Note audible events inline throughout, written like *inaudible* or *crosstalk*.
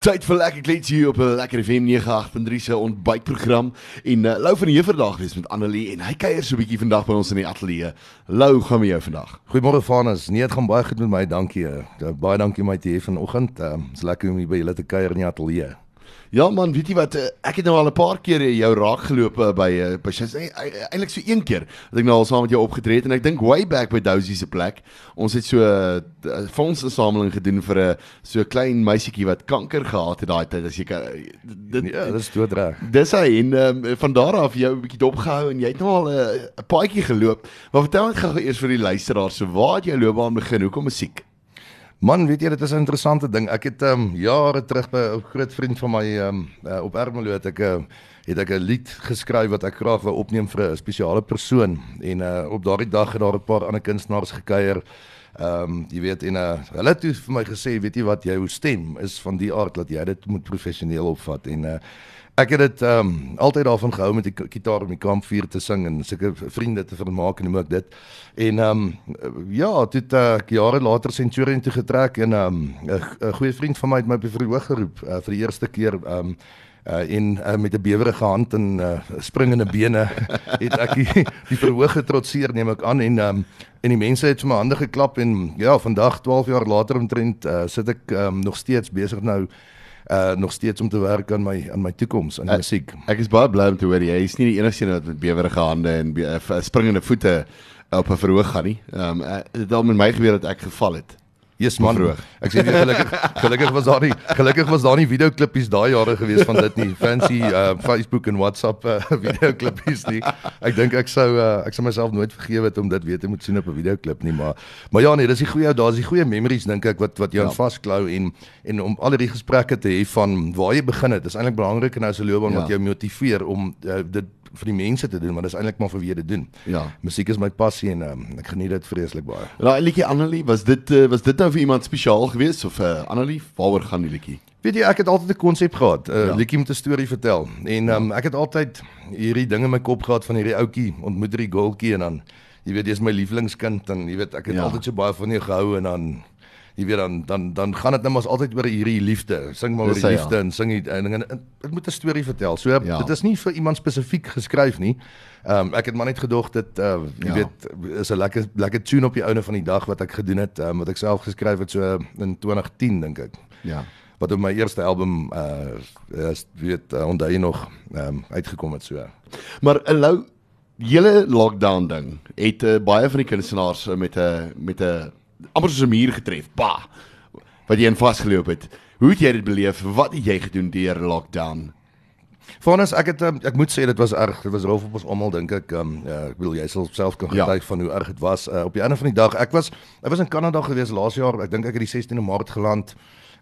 Tyd vir lekker kletsie hier op 'n lekker FM 98.3 se ontbytprogram en uh, Lou van hier vandag wees met Annelie en hy kuier so 'n bietjie vandag by ons in die ateljee. Lou, gaan met jou vandag. Goeiemôre Vanus. Nee, dit gaan baie goed met my. Dankie. Uh, baie dankie my te hê vanoggend. Dit uh, is lekker om hier by julle te kuier in die ateljee. Ja man, weet jy wat eh, ek het nou al 'n paar keer jou raak geloop eh, by eh, by sy eintlik so een keer dat ek nou al saam met jou opgetree het en ek dink way back by Dozy se plek. Ons het so 'n fondsinsameling gedoen vir 'n so klein meisietjie wat kanker gehad het daai tyd as jy dit Ja, dis doodreg. Dis hy en um, van daar af jou 'n bietjie dopgehou en jy het nou al 'n uh, paadjie geloop. Maar vertel net gou eers vir die luisteraars, so waar het jou loopbaan begin? Hoekom musiek? Man, weet jy, dit is 'n interessante ding. Ek het ehm um, jare terug by 'n groot vriend van my ehm um, uh, op Ermelo het ek 'n uh, eh, het ek 'n lied geskryf wat ek graag wou opneem vir 'n spesiale persoon en uh, op daardie dag het daar 'n paar ander kunstenaars gekuier. Ehm um, jy weet en uh, hulle het vir my gesê, weet jy wat, jou stem is van die aard dat jy dit moet professioneel opvat en uh, Ek het dit ehm um, altyd daarvan gehou met die gitaar om die kampvuur te sing en sulke vriende te vermaak en ek dit. En ehm um, ja, dit uh, jare later Centurion toe getrek en ehm um, 'n goeie vriend van my het my op die verhoog geroep uh, vir die eerste keer ehm um, uh in uh, met 'n bewerige hand en uh, springende bene *laughs* het ek die, die verhoog getrotseer neem ek aan en um, en die mense het vir my hande geklap en ja vandag 12 jaar later omtrent uh, sit ek um, nog steeds besig nou uh nog steeds om te werk aan my aan my toekoms in musiek. Ek is baie bly om te hoor jy is nie die enigste een wat met bewerige hande en be, uh, springende voete op 'n verhoog gaan nie. Ehm um, dit het met my gebeur dat ek geval het. Jesus man. Ek sê gelukkig gelukkig was daar nie gelukkig was daar nie videoklippies daai jare gewees van dit nie. Fancy uh Facebook en WhatsApp uh, *laughs* videoklippies nie. Ek dink ek sou uh, ek sou myself nooit vergewe het om dit weer te moet sien op 'n videoklip nie, maar maar ja nee, dis die goeie daar's die goeie memories dink ek wat wat jou ja. vasklou en en om al hierdie gesprekke te hê van waar jy begin het. Dis eintlik belangrik en nou so loopbaan ja. wat jou motiveer om uh, dit vir die mense te doen, maar dis eintlik maar vir wie jy dit doen. Ja. Musiek is my passie en um, ek geniet dit vreeslik baie. Nou, liedjie Annelie, was dit uh, was dit nou vir iemand spesiaal geweest of uh, eh, Annelie, waaroor gaan die liedjie? Weet jy, ek het altyd 'n konsep gehad, 'n uh, ja. liedjie met 'n storie vertel. En um, ek het altyd hierdie ding in my kop gehad van hierdie ouetjie ontmoet hierdie goaltjie en dan jy weet, dis my lieflingskind en jy weet, ek het ja. altyd so baie van jou gehou en dan jy weet dan dan dan gaan dit net maar altyd oor hierdie liefde. Sing maar oor die liefde ja. en sing die dinge. Dit moet 'n storie vertel. So ja. dit is nie vir iemand spesifiek geskryf nie. Ehm um, ek het maar net gedog dit uh jy ja. weet is 'n lekker lekker tune op die ouene van die dag wat ek gedoen het, um, wat ek self geskryf het so in 2010 dink ek. Ja. Wat op my eerste album uh is weet uh, onthou jy nog ehm um, uitgekom het so. Maar 'n lou hele lockdown ding het uh, baie van die kunstenaars met 'n met 'n amper soos 'n muur getref. Ba. Wat jy in vasgeloop het. Hoe het jy dit beleef? Wat het jy gedoen deur lockdown? Vanus ek het um, ek moet sê dit was erg. Dit was rof op ons almal dink ek. Um, ja, ek wil jy self kan ja. getuig ja. van hoe erg dit was. Uh, op die einde van die dag, ek was ek was in Kanada gewees laas jaar. Ek dink ek het die 16de Maart geland.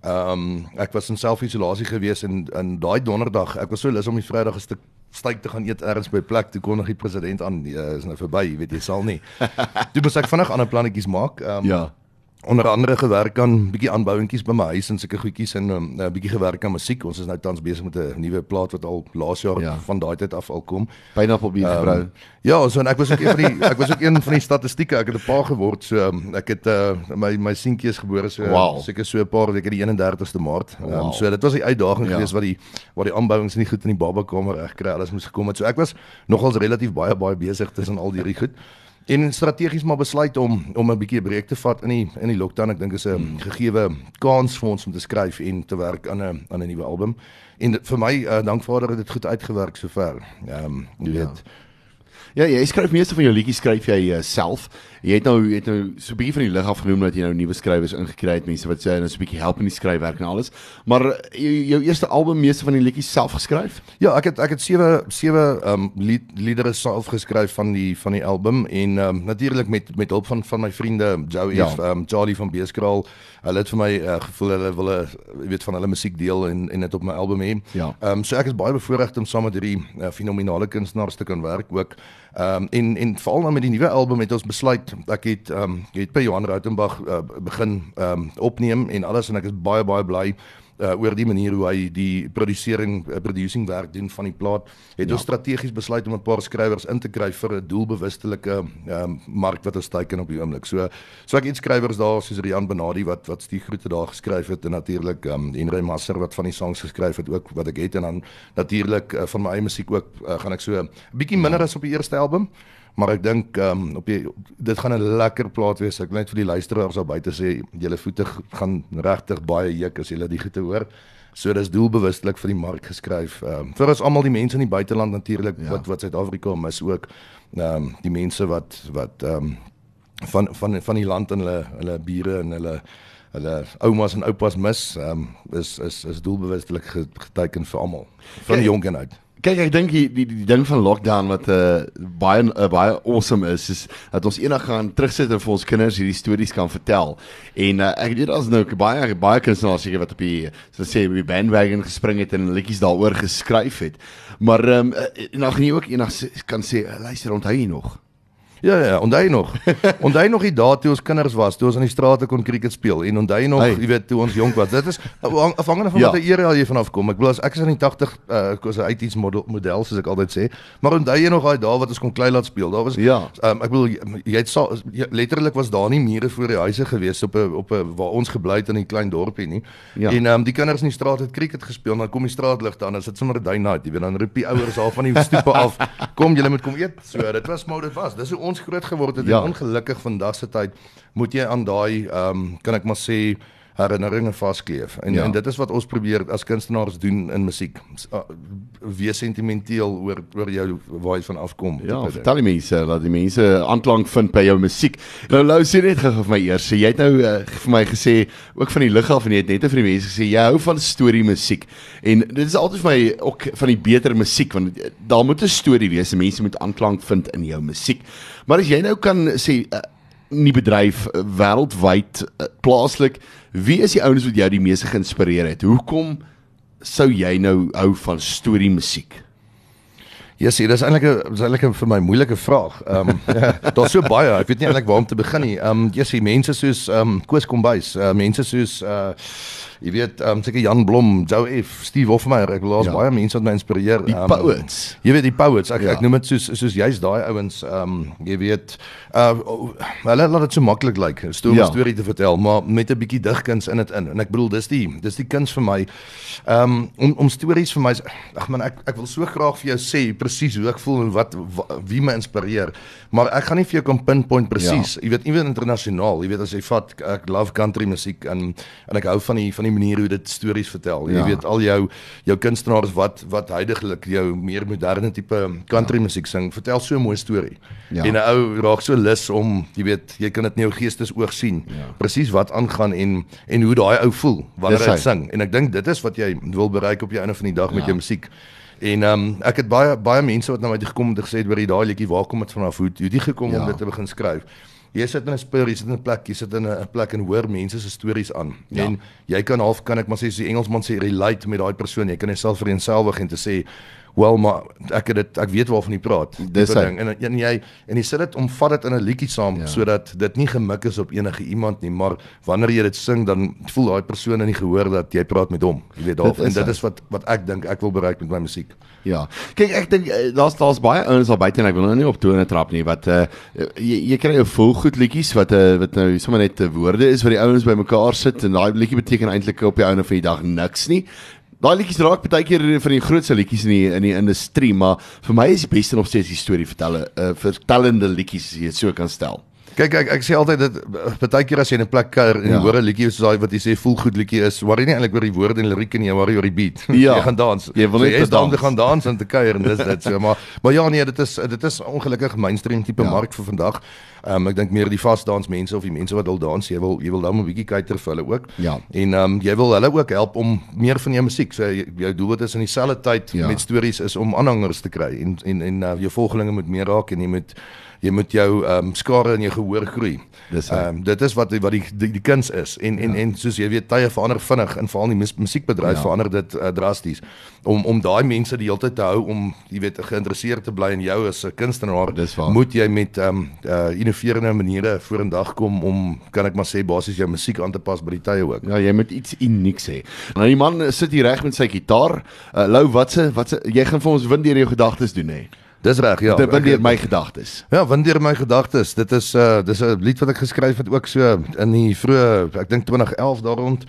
Ehm um, ek was in self-isolasie gewees en in daai donderdag, ek was so lus om die Vrydag 'n stuk styk te gaan eet ergens by 'n plek toe kon nog die president aan uh, is nou verby, jy weet jy sal nie. *laughs* Toe moet ek vinnig ander plannetjies maak. Um, ja onder andere gewerk aan bietjie aanbouingkies by my huis en sulke goedjies en 'n um, uh, bietjie gewerk aan musiek. Ons is nou tans besig met 'n nuwe plaat wat al laas jaar ja. van daai tyd af al kom. Pineapple Beat um, vrou. Ja, so en ek was ook een van die ek was ook een van die statistieke. Ek het 'n paar geword. So um, ek het uh, my my seentjie is gebore so wow. seker so 'n paar weke die 31ste Maart. Um, wow. So dit was die uitdaging ja. geweest wat die wat die aanbouings nie goed in die babakamer reg kry. Alles moes gekom het. So ek was nogals relatief baie baie besig tussen al hierdie goed en strategies maar besluit om om 'n bietjie 'n breek te vat in die in die lockdown. Ek dink is 'n hmm. gegeewe kans vir ons om te skryf en te werk aan 'n aan 'n nuwe album. En dit, vir my uh, dankvaardig het dit goed uitgewerk sover. Ehm um, jy ja. weet Ja, jy skryf meeste van jou liedjies skryf jy uh, self. Jy het nou jy het nou so 'n bietjie van die lig af genoem dat jy nou nuwe skrywers ingekry het, mense wat sê nou so 'n bietjie help in die skryfwerk en alles. Maar uh, jou, jou eerste album meeste van die liedjies self geskryf? Ja, ek het ek het sewe sewe ehm um, lied, liedere self geskryf van die van die album en ehm um, natuurlik met met hulp van van my vriende Joey ja. ehm um, Charlie van Beeskraal. Hulle het vir my uh, gevoel hulle wil jy weet van hulle musiek deel en en dit op my album hê. Ja. Ehm um, so ek is baie bevoorreg om saam met hierdie uh, fenominale kunstenaars te kan werk ook. Ehm um, en en veral nou met die nuwe album het ons besluit ek het ehm um, het by Johan Rautenbach uh, begin ehm um, opneem en alles en ek is baie baie bly uh, oor die manier hoe hy die produsering uh, producing werk doen van die plaat. Het ja. ons strategies besluit om 'n paar skrywers in te kry vir 'n doelbewustelike um, mark wat ons teiken op die oomblik. So so ek het skrywers daar soos Rian Benadi wat wat die groete daar geskryf het en natuurlik um, Henry Masser wat van die songs geskryf het ook wat ek het en dan natuurlik uh, van my eie musiek ook uh, gaan ek so 'n bietjie minder ja. as op die eerste album maar ek dink ehm um, op die dit gaan 'n lekker plaat wees. Ek wil net vir die luisteraars daar buite sê julle voete gaan regtig baie juk as julle die goeie hoor. So dis doelbewustelik vir die mark geskryf. Ehm um, vir ons almal die mense in die buiteland natuurlik ja. wat wat Suid-Afrika mis ook ehm um, die mense wat wat ehm um, van van van die land en hulle hulle bure en hulle hulle oumas en oupas mis ehm um, is is is doelbewustelik geteken vir almal van jong en oud. Kyk, ek dink die, die die ding van lockdown wat 'n uh, eh, baie uh, baie awesome is, is dat ons eendag gaan terugsit en vir ons kinders hierdie stories kan vertel. En uh, ek weet as nou baie baie kunstenaars seker wat op die so sê wie bandwagon gespring het en liedjies daaroor geskryf het. Maar ehm um, en dan gaan jy ook eendag kan sê, luister, onthou jy nog? Ja ja, onthou nog. *laughs* onthou nog die dae toe ons kinders was, toe ons in die strate kon cricket speel en onthou nog, hey. jy weet, toe ons jonk was. Dit is afhangende van ja. watter era jy vanaf kom. Ek bedoel as ek is in die 80 uh ek was 'n uitiets model model soos ek altyd sê, maar onthou jy nog daai dae wat ons kon klei laat speel? Daar was ja. um, ek bedoel jy het sa, jy, letterlik was daar nie mure voor die huise gewees op 'n op 'n waar ons gebly het in 'n klein dorpie nie. Ja. En um, die kinders in die straat het cricket gespeel, dan kom die straatligte aan, dan sit sommer 'n day night, jy weet, dan roep die ouers al van die stoepe af, *laughs* kom julle moet kom eet. So dit was maar dit was. Dis hoe ons groot geword het ja. en ongelukkig vandag se tyd moet jy aan daai ehm um, kan ek maar sê herinneringe vaskleef. En ja. en dit is wat ons probeer as kunstenaars doen in musiek. Wees sentimenteel oor oor jou waar jy van afkom. Ja, vertel die mense dat die mense aanklank vind by jou musiek. Nou Lou sê net gou vir my eers, jy het nou uh, vir my gesê ook van die lig af en jy het net vir die mense gesê jy hou van storie musiek. En dit is altyd vir my ook van die beter musiek want daar moet 'n storie wees. Mense moet aanklank vind in jou musiek. Maar as jy nou kan sê uh, nie bedryf uh, wêreldwyd uh, plaaslik Wie is die ouens wat jou die meeste geïnspireer het? Hoekom sou jy nou hou van storie musiek? Ja, sien, dis eintlik 'n dis eintlik 'n vir my moeilike vraag. Ehm um, *laughs* ja, daar's so baie. Ek weet nie eintlik waar om te begin nie. Ehm um, jy sien mense soos ehm um, Koos Kombuis, uh, mense soos uh jy weet ehm um, seker Jan Blom, Joe F, Steve Hofmeyer, ek laat ja. baie mense wat my inspireer. Die um, poets. Jy weet die poets. Ek ja. ek noem dit soos soos jy's daai ouens ehm um, jy weet uh hulle laat dit so maklik lyk, like, 'n storie ja. storie te vertel, maar met 'n bietjie digkuns in dit in. En ek bedoel dis die dis die kuns vir my. Ehm um, om om stories vir my ag man ek ek wil so graag vir jou sê presies hoe ek voel en wat, wat wie my inspireer. Maar ek gaan nie vir jou kan pinpoint presies. Ja. Jy weet, ewen internasionaal, jy weet as jy vat ek love country musiek en en ek hou van die van die manier hoe dit stories vertel. Jy ja. weet al jou jou kunstenaars wat wat heidaglik jou meer moderne tipe country ja. musiek sing, vertel so 'n mooi storie. Ja. En 'n ou raak so lus om, jy weet, jy kan dit in jou geestesoog sien. Ja. Presies wat aangaan en en hoe daai ou voel wanneer hy sing. En ek dink dit is wat jy wil bereik op die einde van die dag ja. met jou musiek. En ehm um, ek het baie baie mense wat na my toe gekom en gesê het oor die daai liedjie, waar kom dit vanaf? Hoe hoe dit gekom ja. om dit te begin skryf? Jy sit in 'n spur, jy sit in 'n plek, jy sit in 'n plek en hoor mense se stories aan. Ja. En jy kan half kan ek maar sê so die Engelsman sê relate met daai persoon. Jy kan jouself vereenselwig en te sê Wel maar ek het dit ek weet waarvan jy praat. Dis ding en, en jy en jy sit dit om vat dit in 'n liedjie saam ja. sodat dit nie gemik is op enige iemand nie, maar wanneer jy dit sing dan voel daai persoon in die gehoor dat jy praat met hom. Jy weet dalk en dit is wat wat ek dink ek wil bereik met my musiek. Ja. Kyk ek dink eh, daar's daar's baie ouens al buite en ek wil nou nie op tone trap nie wat uh jy, jy kry jou vol goed liedjies wat uh, wat nou sommer net woorde is wat die ouens bymekaar sit en daai liedjie beteken eintlik op die ouene van die dag niks nie. Daai liedjies raak baie keer van die grootste liedjies in die in die industrie, maar vir my is die beste nog steeds die storie vertel, 'n uh, vertellende liedjies as jy dit so kan stel. Kyk ek ek sê altyd dit baie keer as jy in 'n plek kuier en jy ja. hoor 'n liedjie soos daai wat jy sê voel goed liedjie is, worry nie eintlik oor die woorde en liriek nie, worry oor die beat. *laughs* Ja. jy gaan dans. Jy wil net so, dans. Jy gaan dans en te kuier en dis dit so, maar maar ja nee, dit is dit is ongelukkig mainstream tipe ja. mark vir vandag. Ehm um, ek dink meer die vasdans mense of die mense wat wil dans, jy wil jy wil dan 'n bietjie kuiter vir hulle ook. Ja. En ehm um, jy wil hulle ook help om meer van jou musiek. So jou doel wat is in dieselfde tyd ja. met stories is om aanhangers te kry en en en uh, jou volgelinge moet meer raak en jy moet jy moet jou ehm um, skare in jou gehoor groei. Dis Ehm um, dit is wat wat die die, die kuns is en en ja. en soos jy weet tye verander vinnig en veral die musiekbedryf ja. verander dit uh, drasties om om daai mense die hele tyd te hou om jy weet geïnteresseerd te bly in jou as 'n kunstenaar moet jy met ehm um, uh, innoverende maniere vorendag kom om kan ek maar sê basies jou musiek aan te pas by die tye ook. Ja, jy moet iets unieks hê. Nou die man sit hier reg met sy gitaar. Uh, Lou, watse watse jy gaan vir ons wind deur jou gedagtes doen hè? Dis reg, ja. Dit wind deur my gedagtes. Ja, wind deur my gedagtes. Dit is uh dis 'n lied wat ek geskryf het ook so in die vroeë ek dink 2011 daar rond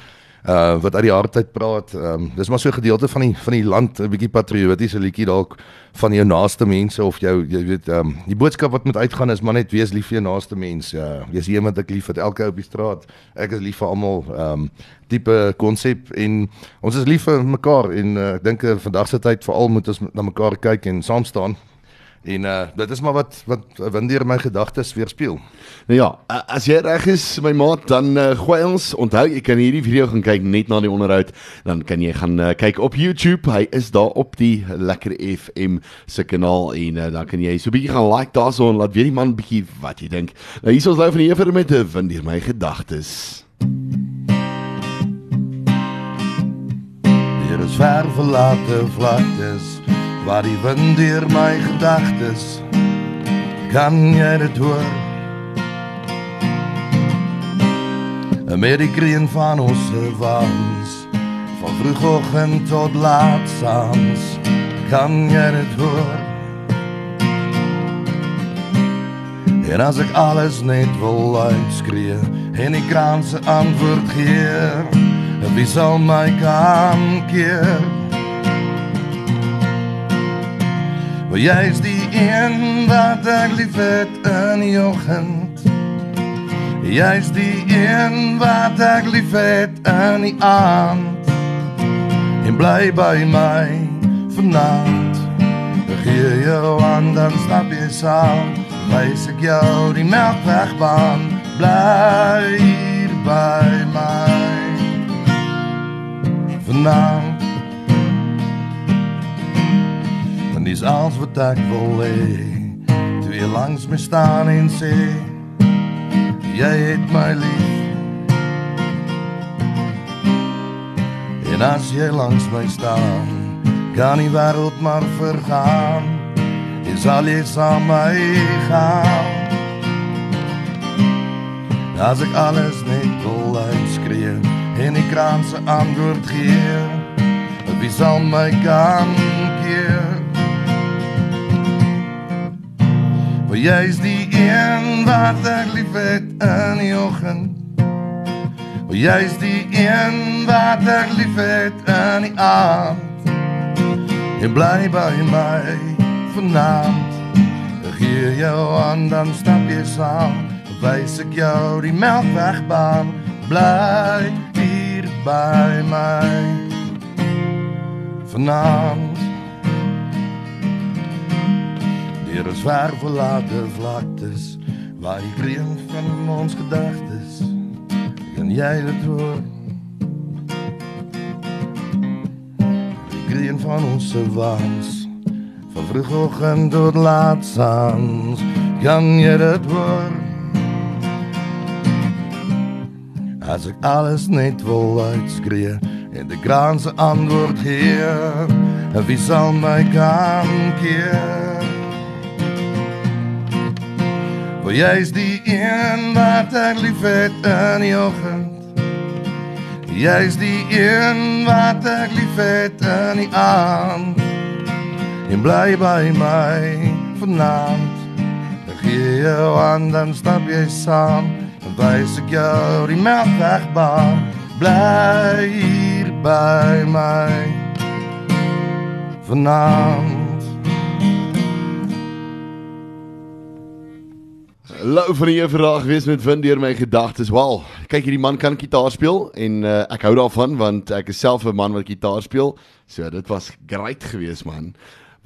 uh wat uit die hartheid praat. Ehm um, dis maar so 'n gedeelte van die van die land, 'n bietjie patriotiese liedjie dalk van jou naaste mense of jou jy weet ehm um, die boodskap wat moet uitgaan is maar net wees lief vir jou naaste mense. Ja, wees iemand wat ek lief het elke ou op die straat. Ek is lief vir almal. Ehm um, tipe konsep en ons is lief vir mekaar en uh, ek dink uh, vandag se tyd veral moet ons na mekaar kyk en saam staan. En uh dit is maar wat wat windeer my gedagtes weerspieël. Nou ja, as jy reg is my maat, dan uh, gooi ons. Onthou, jy kan hierdie video gaan kyk net na die onderhoud, dan kan jy gaan uh, kyk op YouTube. Hy is daar op die Lekker FM se kanaal en uh, dan kan jy so 'n bietjie gaan like daarso en laat weet die man bietjie wat jy dink. Nou hier is ons nou van die ewer met 'n windeer my gedagtes. Hier is ver verlate vlaktes waar die wind deur my gedagtes kan jy dit hoor. Met die kreun van ons waans van vroegoggend tot laat saans kan jy dit hoor. En as ek alles net wil uitskree en die kraanse antwoord gee wie sal my kan keer Maar jy is die een wat ek lief het in die oggend. Jy is die een wat ek lief het in die aand. En bly by my vanaand. Gee jou aan dan stap jy saam. Wys ek jou die melkwegbaan. Bly by my. Vanaand dis alles wat ek wil hê. Toe jy langs my staan en sê jy het my lief. En as jy langs my staan, kan die wêreld maar vergaan. Jy sal jy saam my gaan. As ek alles net wil uitskree en die kraan se antwoord gee, wie sal my kan keer? Maar jy is die een wat ek lief het in die oggend. Maar jy is die een wat ek lief het in die aand. En bly by my vanaand. Ek gee jou aan dan stap jy saam. Wys ek jou die melkwegbaan. Bly hier by my vanaand. Deur ons ver verlate vlaktes waar die kreun van ons gedagtes kan jy dit hoor. Die kreun van ons se waans van vroegoggend tot laat saans kan jy dit hoor? As ek alles net wil uitskree en die graanse antwoord gee wie sal my kan keer Want jy is die een wat ek lief het in die oggend. Jy is die een wat ek lief het in die aand. En bly by my vanaand. Ek gee jou aan dan stap jy saam. Wys ek jou die melkwegbaan. Bly hier by my vanaand. Lou van die vraag wees met vind deur my gedagtes. Wel, kyk hierdie man kan gitaar speel en uh, ek hou daarvan want ek is self 'n man wat gitaar speel. So dit was great geweest man.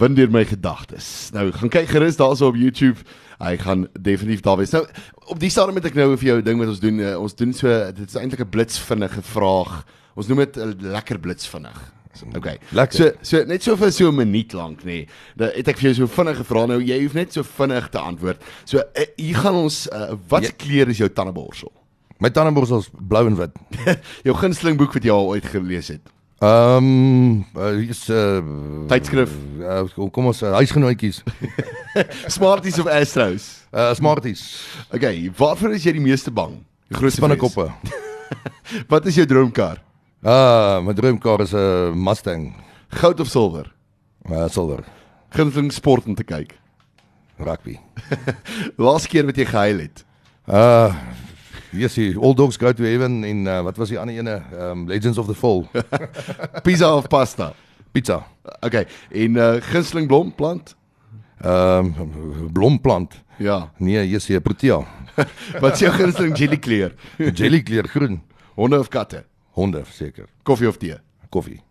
Vind deur my gedagtes. Nou gaan kyk gerus daarso op YouTube. Hy gaan definitief daar wees. Nou op die stadium met ek nou vir jou ding wat ons doen. Uh, ons doen so dit is eintlik 'n blitsvinnige vraag. Ons noem dit 'n lekker blitsvinnig. Okay. Lekker. So so net so vir so 'n minuut lank nê. Nee. Dan het ek vir jou so vinnig gevra nou jy hoef net so vinnig te antwoord. So uh, hier gaan ons uh, wat Ja. se kleur is jou tandeborsel? My tandeborsel is blou en wit. *laughs* jou gunsteling boek wat jy al ooit gelees het. Ehm um, uh, hier's 'n uh, Tydskrif. Uh, kom ons uh, huisgenootjies. *laughs* Smarties of Astros? Uh Smarties. Okay, waarvoor is jy die meeste bang? Die grootste vrees? Spinnekoppe. *laughs* Wat is jou droomkar? Ah, my droomkar is 'n Mustang. Goud of silwer? Uh silwer. Gunsteling sport om te kyk. Rugby. *laughs* Laaste keer wat jy gehuil het. Uh Yes, Old Dogs Go to Heaven en uh, wat was die ander ene? Um Legends of the Fall. *laughs* Pizza of pasta? Pizza. Okay, en uh gunsteling blomplant? Um blomplant. Ja. Nee, yes, hier Protea. *laughs* Wat is jou gunsteling jelly kleur? Jellykleur groen. Honde of katte? Honde seker. Koffie of tee? Koffie.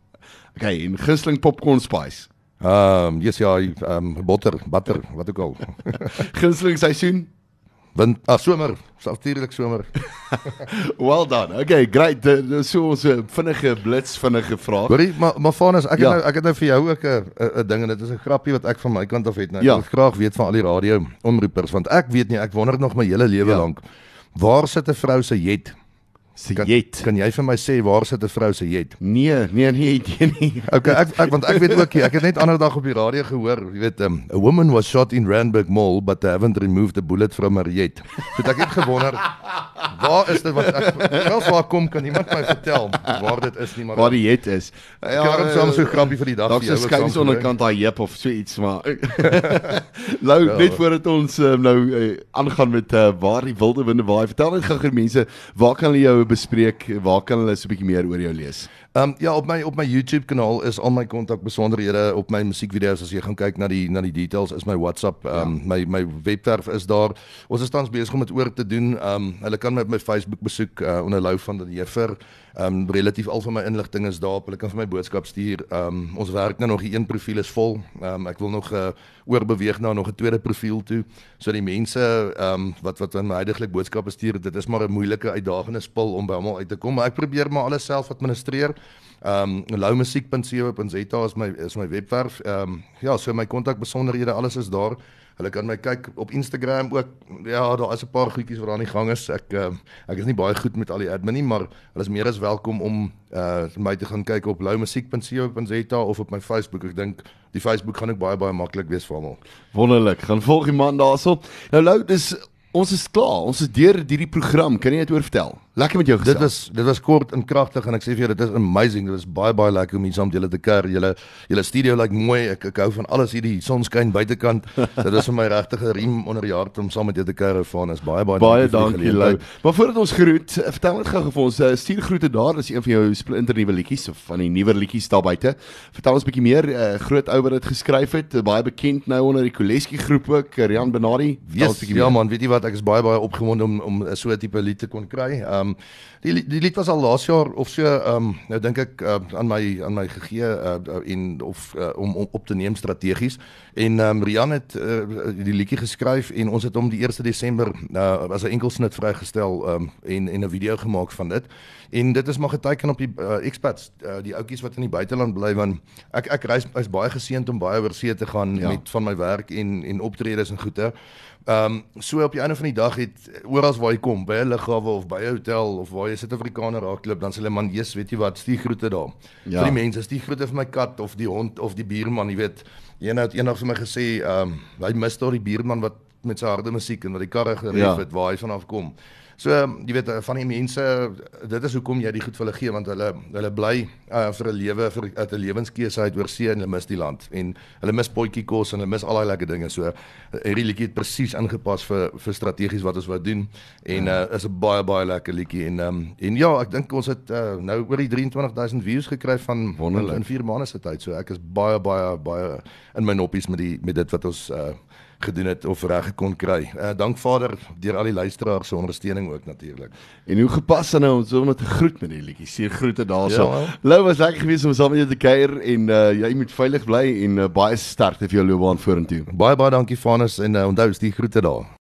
Okay, en gunsteling popcorn spice? Um yes, ja, um botter, butter, wat ook al. *laughs* Gunsteling seisoen? Wind, ah somer, natuurlik somer. *laughs* Well done. Okay, great. Dit is so ons 'n vinnige blits vinnige vraag. Hoorie, maar maar Vanus, ek het Ja. nou ek het nou vir jou ook 'n 'n- 'n ding en dit is 'n grappie wat ek van my kant af het. Nou, Ja. ek wil graag weet van al die radio omroepers want ek weet nie, ek wonder nog my hele lewe Ja. lank. Waar sit 'n vrou se jet? Se Kan, jet. kan jy vir my sê waar sit 'n vrou se jet? Nee, nee, nee, idee nie. *laughs* Okay, ek, ek want ek weet ook nie, ek het net ander dag op die radio gehoor, jy weet, um, a woman was shot in Randburg Mall but they haven't removed the bullet from her jet. So ek het gewonder *laughs* waar is dit wat ek wel waar kom kan iemand my vertel waar dit is nie maar Waar die jet is. Ja, Ek het soms so 'n grappie vir die dag Dalk vir se jou ook skuins saamgebring. onderkant daai heup of so iets maar. *laughs* Lou, Ja. net voordat ons um, nou uh, aangaan met uh, waar die wilde winde waai. Vertel net gou vir mense, waar kan hulle jou bespreek? Waar kan hulle so 'n bietjie meer oor jou lees? Ehm um, ja, op my op my YouTube kanaal is al my kontak besonderhede op my musiekvideo's as jy gaan kyk na die na die details is my WhatsApp, ehm um, my my webwerf is daar. Ons is tans besig om dit oor te doen. Ehm um, hulle kan my op my Facebook besoek uh, onder Lou van der Heever. Ehm um, relatief al van my inligting is daar. Hulle kan vir my boodskap stuur. Ehm um, ons werk nou nog die een profiel is vol. Ehm um, ek wil nog uh, oorbeweeg na nog 'n tweede profiel toe. So die mense ehm um, wat wat aan my heidaglik boodskappe stuur, dit is maar 'n moeilike uitdagende spul om by almal uit te kom, maar ek probeer maar alles self administreer. Ehm um, loumusiek.co.za is my is my webwerf. Ehm um, ja, so my kontak besonderhede, alles is daar. Hulle kan my kyk op Instagram ook. Ja, daar is 'n paar goedjies wat daar aan die gang is. Ek uh, ek is nie baie goed met al die admin nie, maar hulle is meer as welkom om uh my te gaan kyk op loumusiek.co.za of op my Facebook. Ek dink die Facebook gaan ook baie baie maklik wees vir almal. Wonderlik. Gaan volg die man daarso. Nou Lou, dis ons is klaar. Ons is deur hierdie program. Kan jy net oor vertel? Lekker met jou gesels. Dit was dit was kort en kragtig en ek sê vir jou dit is amazing. Dit was baie baie lekker om hier saam met julle te kuier. Julle julle studio lyk like mooi. Ek ek hou van alles hierdie sonskyn buitekant. *laughs* dit is vir my regtig 'n riem onder die hart om saam met jou te kuier van. Is baie baie Baie dankie Lou. geleentheid. Maar voordat ons groet, eh, vertel net gou vir ons uh, stuur groete daar. Dis een van jou splinter nuwe liedjies of van die nuwer liedjies daar buite. Vertel ons 'n bietjie meer. Uh, groot ou wat dit geskryf het, uh, baie bekend nou onder die Koleski groep ook, Rian ons Yes, ja meer. man, weet jy wat, ek is baie baie opgewonde om om so 'n tipe lied te kon kry. Ehm um, die die lied was al laas jaar of so ehm um, nou dink ek uh, aan my aan my gegee uh, en of uh, om, om op te neem strategies. En ehm um, Rian het uh, die liedjie geskryf en ons het hom die 1 Desember uh, as 'n enkelsnit vrygestel ehm um, en en 'n video gemaak van dit. En dit is maar geteken op die uh, expats, uh, die ouetjies wat in die buiteland bly want ek ek reis is baie geseënd om baie oor see te gaan Ja. ja. met van my werk en en optredes en goeie. Ehm um, so op die einde van die dag het oral waar jy kom, by 'n lughawe of by 'n hotel of waar jy Suid-Afrikaner raakloop, dan sê hulle man, "Jesus, weet jy wat, stuur groete daar." Ja. Ja. Vir die mense, stuur groete vir my kat of die hond of die buurman, jy weet. Een het eendag vir my gesê, ehm um, hy mis daar die buurman wat met sy harde musiek en wat die karre geref Ja. ja. het waar hy vanaf kom. So jy weet eh, van die mense dit is hoekom jy die goed vir hulle gee want hulle hulle bly uh, vir 'n lewe vir 'n lewenskeuse uit oor see en hulle mis die land en hulle mis potjie kos en hulle mis al daai lekker dinge. So hierdie liedjie het presies ingepas vir vir strategies wat ons wou doen en uh, is 'n baie baie lekker liedjie en um, en ja, ek dink ons het uh, nou oor die 23000 views gekry van Wonderlik. in 4 maande se tyd. So ek is baie baie baie in my noppies met die met dit wat ons uh, gedoen het of reg gekon kry. Uh, dank Vader deur al die luisteraars se ondersteuning ook natuurlik. En hoe gepas dan nou om so met 'n groet met die liedjie. Stuur groete daarso. Ja. Lou was lekker geweest om saam met jou te kuier en uh, jy moet veilig bly en uh, baie sterkte vir jou loopbaan vorentoe. Baie baie dankie Vanus en uh, onthou, stuur groete daar.